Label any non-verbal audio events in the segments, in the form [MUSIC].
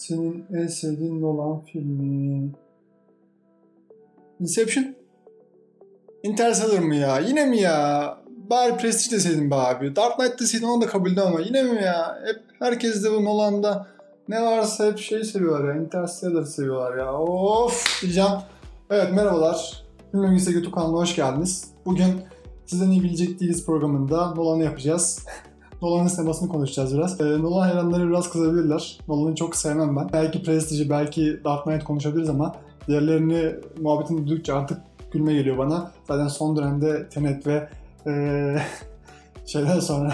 Senin en sevdiğin olan filmi. Inception? Interstellar mı ya? Yine mi ya? Bari Prestige deseydin be abi. Dark Knight deseydin onu da kabul edemem ama yine mi ya? Hep herkes de bu Nolan'da ne varsa hep şey seviyorlar ya. Interstellar seviyorlar ya. Of diyeceğim. Evet merhabalar. Bilmem Gizli YouTube kanalına hoş geldiniz. Bugün Sizden iyi bilecek değiliz programında Nolan'ı yapacağız. [LAUGHS] Nolan'ın sinemasını konuşacağız biraz. Ee, Nolan hayranları biraz kızabilirler. Nolan'ı çok sevmem ben. Belki Prestige'i, belki Dark Knight konuşabiliriz ama diğerlerini muhabbetini duydukça artık gülme geliyor bana. Zaten son dönemde Tenet ve ee, [LAUGHS] şeyden sonra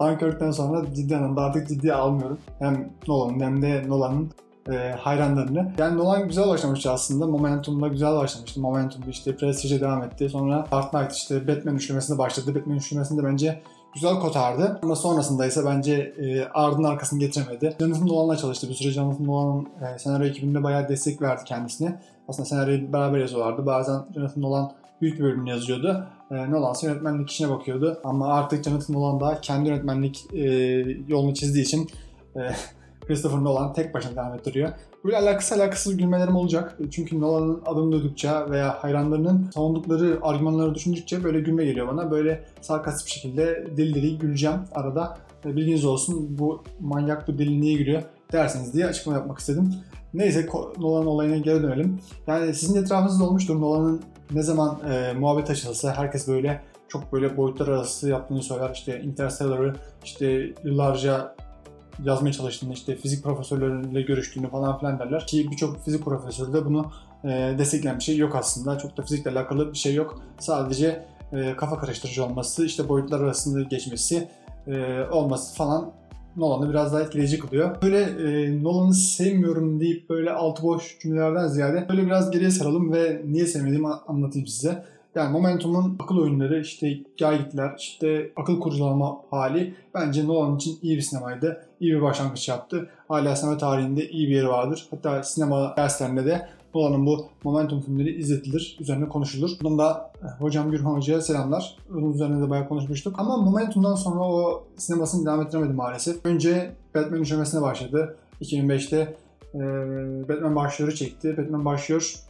Dunkirk'ten sonra ciddi anlamda artık ciddiye almıyorum. Hem Nolan'ın hem de Nolan'ın e, hayranlarını. Yani Nolan güzel başlamıştı aslında. Momentum'da güzel başlamıştı. Momentum'da işte Prestige'e devam etti. Sonra Dark Knight işte Batman üçlemesinde başladı. Batman üçlemesinde bence güzel kotardı. Ama sonrasında ise bence e, ardının arkasını getiremedi. Jonathan Nolan'la çalıştı. Bir süre Jonathan Nolan'ın e, senaryo ekibinde bayağı destek verdi kendisine. Aslında senaryoyu beraber yazıyorlardı. Bazen Jonathan Nolan büyük bir bölümünü yazıyordu. E, Nolan yönetmenlik işine bakıyordu. Ama artık Jonathan Nolan da kendi yönetmenlik e, yolunu çizdiği için e, Christopher Nolan tek başına devam ettiriyor. Böyle alakası alakasız gülmelerim olacak. Çünkü Nolan'ın adını duydukça veya hayranlarının savundukları argümanları düşündükçe böyle gülme geliyor bana. Böyle sarkastik bir şekilde deli deli güleceğim arada. E, bilginiz olsun bu manyak bu deli niye gülüyor dersiniz diye açıklama yapmak istedim. Neyse Nolan olayına geri dönelim. Yani sizin etrafınızda olmuştur Nolan'ın ne zaman e, muhabbet açılsa herkes böyle çok böyle boyutlar arası yaptığını söyler. İşte Interstellar'ı işte yıllarca yazmaya çalıştığını, işte fizik profesörleriyle görüştüğünü falan filan derler. Ki birçok fizik profesörü de bunu e, destekleyen bir şey yok aslında. Çok da fizikle alakalı bir şey yok. Sadece e, kafa karıştırıcı olması, işte boyutlar arasında geçmesi e, olması falan Nolan'ı biraz daha etkileyici kılıyor. Böyle e, Nolan'ı sevmiyorum deyip böyle altı boş cümlelerden ziyade böyle biraz geriye saralım ve niye sevmediğimi anlatayım size. Yani Momentum'un akıl oyunları, işte hikayelikler, işte akıl kurcalama hali bence Nolan için iyi bir sinemaydı. İyi bir başlangıç yaptı. Hala sinema tarihinde iyi bir yeri vardır. Hatta sinema derslerinde de Nolan'ın bu Momentum filmleri izletilir, üzerine konuşulur. Bunun da e, hocam Gürhan Hoca'ya selamlar. Onun üzerine de bayağı konuşmuştuk. Ama Momentum'dan sonra o sinemasını devam ettiremedi maalesef. Önce Batman üçlemesine başladı. 2005'te e, Batman başlıyor çekti. Batman başlıyor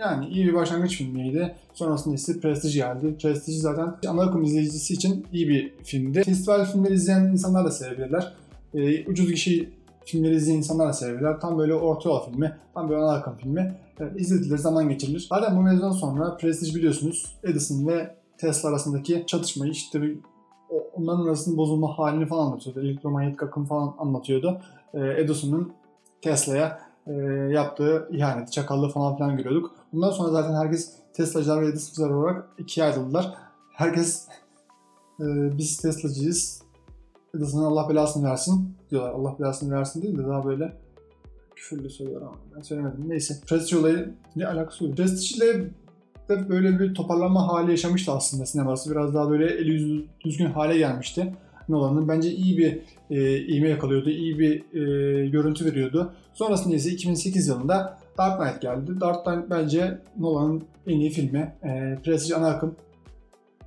yani iyi bir başlangıç filmiydi. Sonrasında ise Prestige geldi. Prestige zaten ana akım izleyicisi için iyi bir filmdi. Festival filmleri izleyen insanlar da sevebilirler. Ee, ucuz kişi filmleri izleyen insanlar da sevebilirler. Tam böyle orta yol filmi, tam böyle ana akım filmi. Evet, izledilir, zaman geçirilir. Zaten bu mevzudan sonra Prestige biliyorsunuz Edison ve Tesla arasındaki çatışmayı işte bir onların arasında bozulma halini falan anlatıyordu. Elektromanyetik akım falan anlatıyordu. Ee, Edison'un Tesla'ya e, yaptığı ihaneti, çakallığı falan filan görüyorduk. Bundan sonra zaten herkes Tesla'cılar ve Edison'cılar olarak ikiye ayrıldılar. Herkes e, biz Tesla'cıyız, Edison'a Allah belasını versin diyorlar. Allah belasını versin değil de daha böyle küfürlü söylüyor ama ben söylemedim. Neyse. Prestige olayı ne alakası yok. Prestige ile de böyle bir toparlanma hali yaşamıştı aslında sineması. Biraz daha böyle eli yüzü düzgün hale gelmişti. Nolan'ın bence iyi bir e, ivme yakalıyordu, iyi bir e, görüntü veriyordu. Sonrasında ise 2008 yılında Dark Knight geldi. Dark Knight bence Nolan'ın en iyi filmi. E, Prestige ana akım.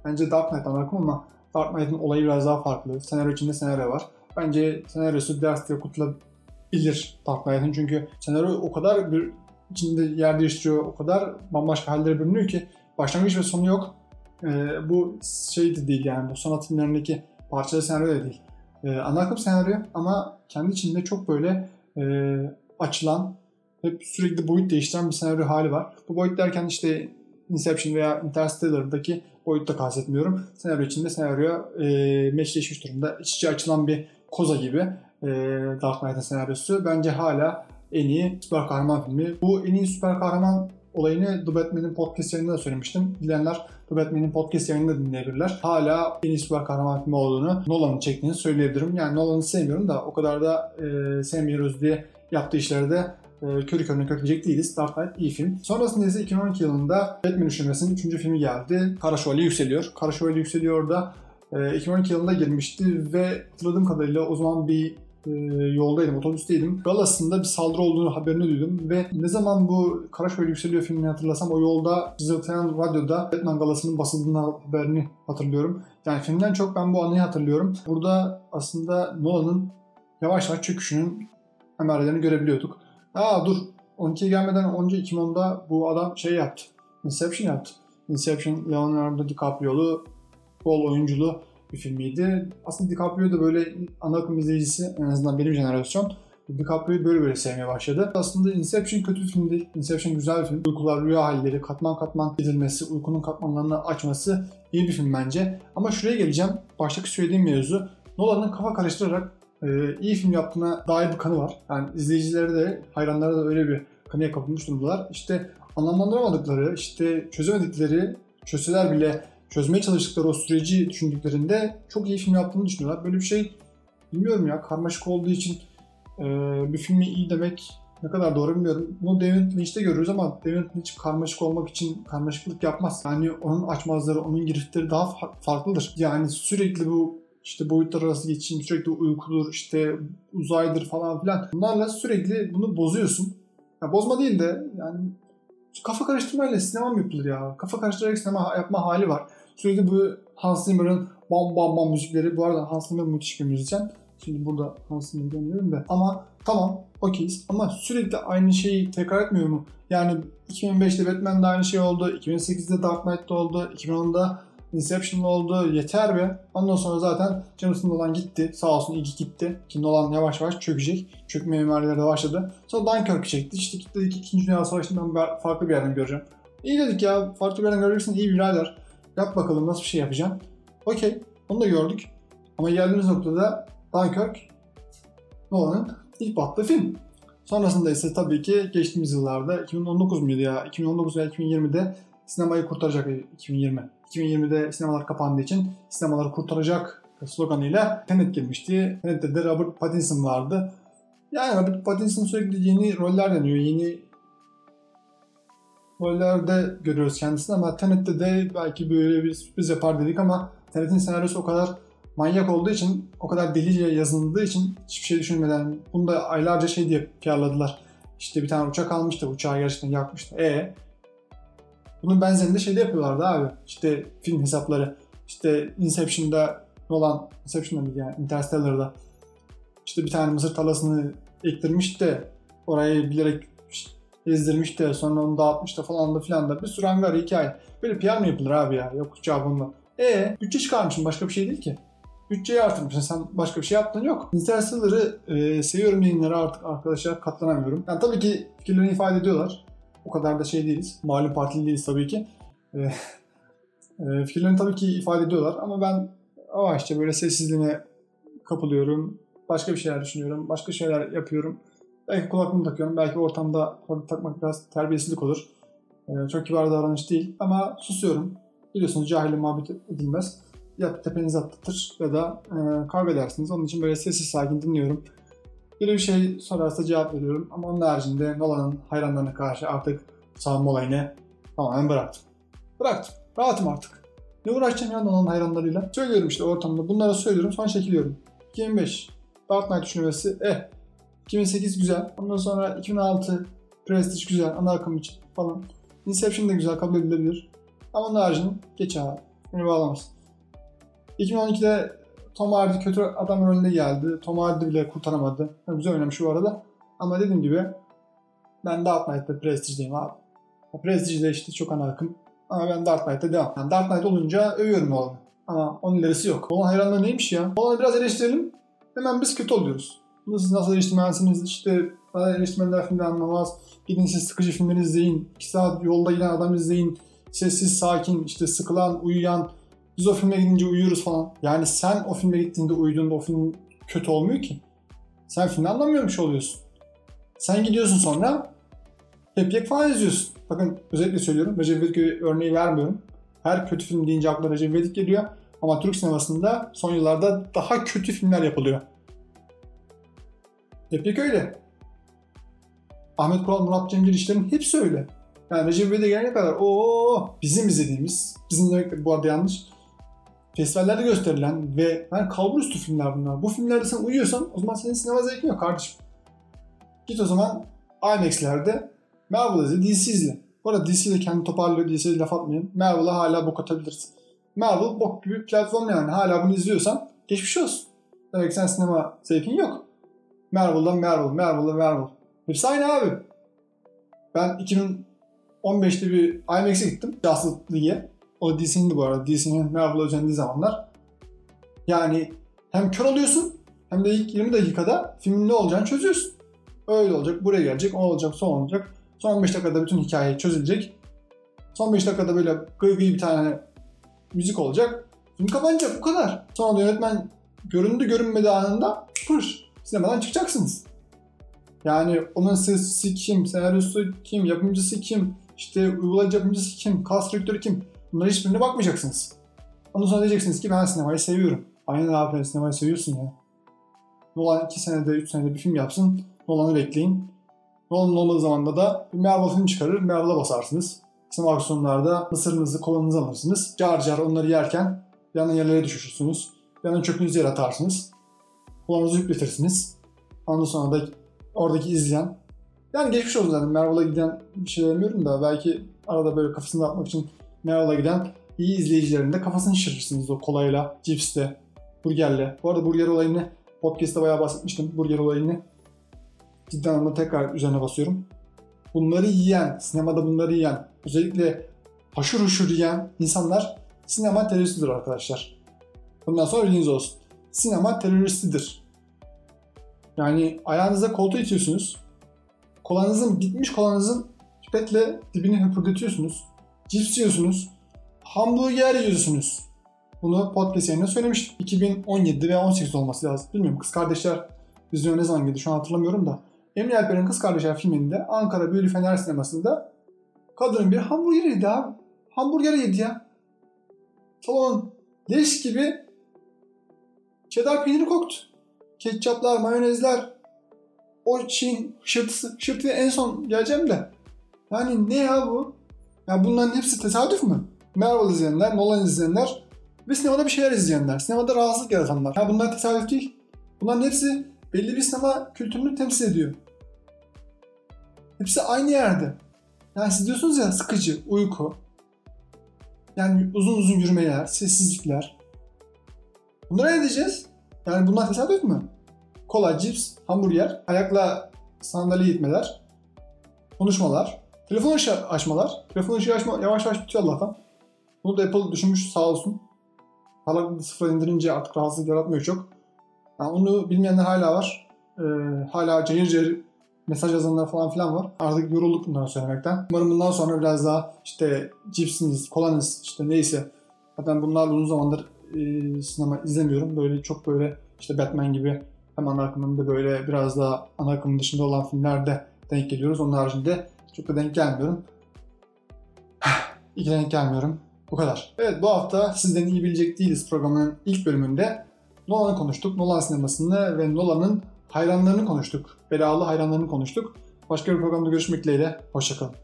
Bence Dark Knight ana akım ama Dark Knight'ın olayı biraz daha farklı. Senaryo içinde senaryo var. Bence senaryosu ders diye okutulabilir Dark Knight'ın çünkü senaryo o kadar bir içinde yer değiştiriyor, o kadar bambaşka hallere bölünüyor ki başlangıç ve sonu yok. E, bu şey de değil yani bu sanat filmlerindeki parçalı senaryo da değil. E, ana akım senaryo ama kendi içinde çok böyle e, açılan, hep sürekli boyut değiştiren bir senaryo hali var. Bu boyut derken işte Inception veya Interstellar'daki boyutta kastetmiyorum. Senaryo içinde senaryo e, meşleşmiş durumda. İç içe açılan bir koza gibi e, Dark Knight'ın senaryosu. Bence hala en iyi süper kahraman filmi. Bu en iyi süper kahraman olayını The Batman'in podcast yayınında da söylemiştim. Bilenler The Batman'in podcast yayınında dinleyebilirler. Hala en iyi süper kahraman filmi olduğunu Nolan'ın çektiğini söyleyebilirim. Yani Nolan'ı sevmiyorum da o kadar da e, sevmiyoruz diye yaptığı işlerde e, körü körüne kökleyecek değiliz. Dark iyi film. Sonrasında ise 2012 yılında Batman üçlemesinin 3. filmi geldi. Kara Şövalye yükseliyor. Kara Şövalye yükseliyor da 2012 yılında girmişti ve hatırladığım kadarıyla o zaman bir e, yoldaydım, otobüsteydim. Galasında bir saldırı olduğunu haberini duydum ve ne zaman bu Karaşöyle Yükseliyor filmini hatırlasam o yolda Zırtlayan Radyo'da Batman galasının basıldığını haberini hatırlıyorum. Yani filmden çok ben bu anıyı hatırlıyorum. Burada aslında Nolan'ın yavaş yavaş çöküşünün emarelerini görebiliyorduk. Aa dur 12'ye gelmeden önce 2010'da bu adam şey yaptı. Inception yaptı. Inception Leonardo DiCaprio'lu bol oyunculu bir filmiydi. Aslında DiCaprio da böyle ana akım izleyicisi en azından benim jenerasyon DiCaprio'yu böyle böyle sevmeye başladı. Aslında Inception kötü bir film değil. Inception güzel bir film. Uykular, rüya halleri, katman katman gidilmesi, uykunun katmanlarını açması iyi bir film bence. Ama şuraya geleceğim. Baştaki söylediğim mevzu Nolan'ın kafa karıştırarak e, iyi film yaptığına dair bir kanı var. Yani izleyicileri de, hayranları da öyle bir kanıya kapılmış durumdalar. İşte anlamlandıramadıkları, işte çözemedikleri, çözseler bile çözmeye çalıştıkları o süreci düşündüklerinde çok iyi film yaptığını düşünüyorlar. Böyle bir şey bilmiyorum ya karmaşık olduğu için e, bir filmi iyi demek ne kadar doğru bilmiyorum. Bunu David Lynch'te görürüz ama David Lynch karmaşık olmak için karmaşıklık yapmaz. Yani onun açmazları, onun giriftleri daha farklıdır. Yani sürekli bu işte boyutlar arası geçişim, sürekli uykudur, işte uzaydır falan filan. Bunlarla sürekli bunu bozuyorsun. Ya bozma değil de yani kafa karıştırmayla sinema mı yapılır ya? Kafa karıştırarak sinema yapma hali var. Sürekli bu Hans Zimmer'ın bam bam bam müzikleri. Bu arada Hans Zimmer müthiş bir müzisyen. Şimdi burada Hans Zimmer demiyorum da. Ama tamam okeyiz. Ama sürekli aynı şeyi tekrar etmiyor mu? Yani 2005'te Batman'de aynı şey oldu. 2008'de Dark Knight'da oldu. 2010'da Inception'da oldu. Yeter be. Ondan sonra zaten James Nolan gitti. Sağ olsun ilgi gitti. Ki Nolan yavaş yavaş çökecek. Çökme emarileri de başladı. Sonra Dunkirk çekti. İşte gitti dedik 2. Dünya Savaşı'nı ben farklı bir yerden göreceğim. İyi dedik ya. Farklı bir yerden göreceksin. İyi birader. Yap bakalım nasıl bir şey yapacağım. Okey. Onu da gördük. Ama geldiğimiz noktada Dunkirk Nolan'ın ilk battığı film. Sonrasında ise tabii ki geçtiğimiz yıllarda 2019 muydu ya? 2019 veya 2020'de sinemayı kurtaracak 2020. 2020'de sinemalar kapandığı için sinemaları kurtaracak sloganıyla Tenet girmişti. Tenet'te de Robert Pattinson vardı. Yani Robert Pattinson sürekli yeni roller deniyor. Yeni rollerde görüyoruz kendisini ama Tenet'te de belki böyle bir sürpriz yapar dedik ama Tenet'in senaryosu o kadar manyak olduğu için, o kadar delice yazıldığı için hiçbir şey düşünmeden bunu da aylarca şey diye piyarladılar. İşte bir tane uçak almıştı, uçağı gerçekten yakmıştı. E bunun benzerini de şeyde yapıyorlardı abi. İşte film hesapları. İşte Inception'da olan, Inception'da mıydı yani Interstellar'da. İşte bir tane mısır talasını ektirmiş de orayı bilerek ezdirmiş de sonra onu dağıtmış da falan da filan da bir sürü hangar hikaye. Böyle PR mı yapılır abi ya? Yok bununla. E bütçe çıkarmışsın başka bir şey değil ki. Bütçeyi artırmışsın sen başka bir şey yaptın yok. Interstellar'ı e, seviyorum yayınlara artık arkadaşlar katlanamıyorum. Yani tabii ki fikirlerini ifade ediyorlar. O kadar da şey değiliz. Malum partili değiliz tabii ki. E, [LAUGHS] e, fikirlerini tabii ki ifade ediyorlar ama ben yavaşça böyle sessizliğine kapılıyorum. Başka bir şeyler düşünüyorum. Başka şeyler yapıyorum. Belki kulaklığımı takıyorum. Belki ortamda kulaklık takmak biraz terbiyesizlik olur. E, çok kibar davranış değil. Ama susuyorum. Biliyorsunuz cahille muhabbet edilmez. Ya tepenize atlatır ya da e, kavga edersiniz. Onun için böyle sessiz sakin dinliyorum. Biri bir şey sorarsa cevap veriyorum. Ama onun haricinde Nolan'ın hayranlarına karşı artık savunma olayını tamamen bıraktım. Bıraktım. Rahatım artık. Ne uğraşacağım ya Nolan'ın hayranlarıyla? Söylüyorum işte ortamda. Bunlara söylüyorum sonra çekiliyorum. 2005 Dark Knight düşünmesi eh. 2008 güzel. Ondan sonra 2006 Prestige güzel. Ana akım için falan. Inception da güzel kabul edilebilir. Ama onun haricinde geç abi. Beni bağlamaz. 2012'de Tom Hardy kötü adam rolünde geldi. Tom Hardy bile kurtaramadı. Güzel oynamış bu arada. Ama dediğim gibi ben Dark Knight'ta Prestige'deyim abi. Prestige'de işte çok ana akım. Ama ben Dark Knight'ta devam. Yani Dark Knight olunca övüyorum Nolan'ı. Ama onun ilerisi yok. Nolan hayranlığı neymiş ya? Nolan'ı biraz eleştirelim. Hemen biz kötü oluyoruz. Siz nasıl eleştirmensiniz? İşte eleştirmenler filmden anlamaz. Gidin siz sıkıcı filmleri izleyin. 2 saat yolda giden adam izleyin. Sessiz, sakin, işte sıkılan, uyuyan. Biz o filme gidince uyuyoruz falan. Yani sen o filme gittiğinde uyuduğunda o film kötü olmuyor ki. Sen filmi anlamıyormuş oluyorsun. Sen gidiyorsun sonra hep yek falan izliyorsun. Bakın özellikle söylüyorum. Recep İvedik örneği vermiyorum. Her kötü film deyince akla Recep İvedik geliyor. Ama Türk sinemasında son yıllarda daha kötü filmler yapılıyor. Hep öyle. Ahmet Kural, Murat Cemcir işlerin hepsi öyle. Yani Recep İvedik'e gelene kadar o bizim izlediğimiz, bizim demek bu arada yanlış, festivallerde gösterilen ve yani kalbur üstü filmler bunlar. Bu filmlerde sen uyuyorsan o zaman senin sinema zevkin yok kardeşim. Git o zaman IMAX'lerde Marvel izle, DC izle. Bu arada DC de kendi toparlıyor, DC'ye laf atmayın. Marvel'a hala bok atabilirsin. Marvel bok gibi platform yani. Hala bunu izliyorsan geçmiş olsun. Demek ki sen sinema zevkin yok. Marvel'dan Marvel, Marvel'dan Marvel. Hepsi aynı abi. Ben 2015'te bir IMAX'e gittim. Justice League'e. O DC'nin bu arada. DC'nin Marvel'a özendiği zamanlar. Yani hem kör oluyorsun hem de ilk 20 dakikada filmin ne olacağını çözüyorsun. Öyle olacak, buraya gelecek, o olacak, son olacak. Son 15 dakikada bütün hikaye çözülecek. Son 5 dakikada böyle gıy gıy bir tane müzik olacak. Film kapanacak bu kadar. Sonra da yönetmen göründü görünmedi anında pır sinemadan çıkacaksınız. Yani onun sesi kim, senaryosu kim, yapımcısı kim, işte uygulayıcı yapımcısı kim, direktörü kim bunlara hiçbirine bakmayacaksınız. Ondan sonra diyeceksiniz ki ben sinemayı seviyorum. Aynen abi sinemayı seviyorsun ya. Nolan 2 senede 3 senede bir film yapsın. Nolan'ı bekleyin. Nolan olmadığı zamanda da bir Marvel film çıkarır. Marvel'a basarsınız. Sinema aksiyonlarda mısırınızı, kolanınızı alırsınız. Car car onları yerken yandan yerlere düşürürsünüz. Bir yandan çöpünüzü yere atarsınız. Kolanınızı yükletirsiniz. Ondan sonra da oradaki izleyen yani geçmiş olsun zaten Marvel'a giden bir şey demiyorum da belki arada böyle kafasını dağıtmak için Marvel'a giden iyi izleyicilerin de kafasını şişirirsiniz o kolayla, cipsle, burgerle. Bu arada burger olayını podcast'ta bayağı bahsetmiştim. Burger olayını cidden anlamda tekrar üzerine basıyorum. Bunları yiyen, sinemada bunları yiyen, özellikle haşır huşur yiyen insanlar sinema teröristidir arkadaşlar. Bundan sonra bilginiz olsun. Sinema teröristidir. Yani ayağınıza koltuğu itiyorsunuz. Kolanızın, bitmiş kolanızın pipetle dibini höpürdetiyorsunuz. Cips yiyorsunuz. Hamburger yiyorsunuz. Bunu podcast yayında söylemiştim. 2017 veya 18 olması lazım. Bilmiyorum kız kardeşler vizyona ne zaman girdi şu an hatırlamıyorum da. Emre Alper'in Kız Kardeşler filminde Ankara Büyülü Fener Sineması'nda kadının bir hamburger yedi abi. Hamburger yedi ya. Salon leş gibi cheddar peyniri koktu. Ketçaplar, mayonezler. O şeyin hışırtısı. Hışırtıya en son geleceğim de. Yani ne ya bu? Ya bunların hepsi tesadüf mü? Marvel izleyenler, Nolan izleyenler ve sinemada bir şeyler izleyenler. Sinemada rahatsızlık yaratanlar. Ya bunlar tesadüf değil. Bunların hepsi belli bir sinema kültürünü temsil ediyor. Hepsi aynı yerde. Yani siz diyorsunuz ya sıkıcı, uyku. Yani uzun uzun yürümeler, sessizlikler. Bunları ne diyeceğiz? Yani bunlar tesadüf mü? Kola, cips, hamburger, ayakla sandalye itmeler, konuşmalar, telefon ışığı açmalar. Telefon ışığı açma yavaş yavaş bitiyor Allah'tan. Bunu da Apple düşünmüş sağ olsun. Parlaklığı sıfıra indirince artık rahatsızlık yaratmıyor çok. Yani onu bilmeyenler hala var. Ee, hala cayır cayır mesaj yazanlar falan filan var. Artık yorulduk bunları söylemekten. Umarım bundan sonra biraz daha işte cipsiniz, kolanız işte neyse. Zaten bunlarla uzun zamandır e, sinema izlemiyorum. Böyle çok böyle işte Batman gibi hem ana akımında böyle biraz daha ana akımın dışında olan filmlerde denk geliyoruz. Onun haricinde çok da denk gelmiyorum. [SIGHS] İyi denk gelmiyorum. Bu kadar. Evet bu hafta sizden iyi bilecek değiliz programının ilk bölümünde Nolan'ı konuştuk. Nolan sinemasını ve Nolan'ın hayranlarını konuştuk. Belalı hayranlarını konuştuk. Başka bir programda görüşmek dileğiyle. Hoşçakalın.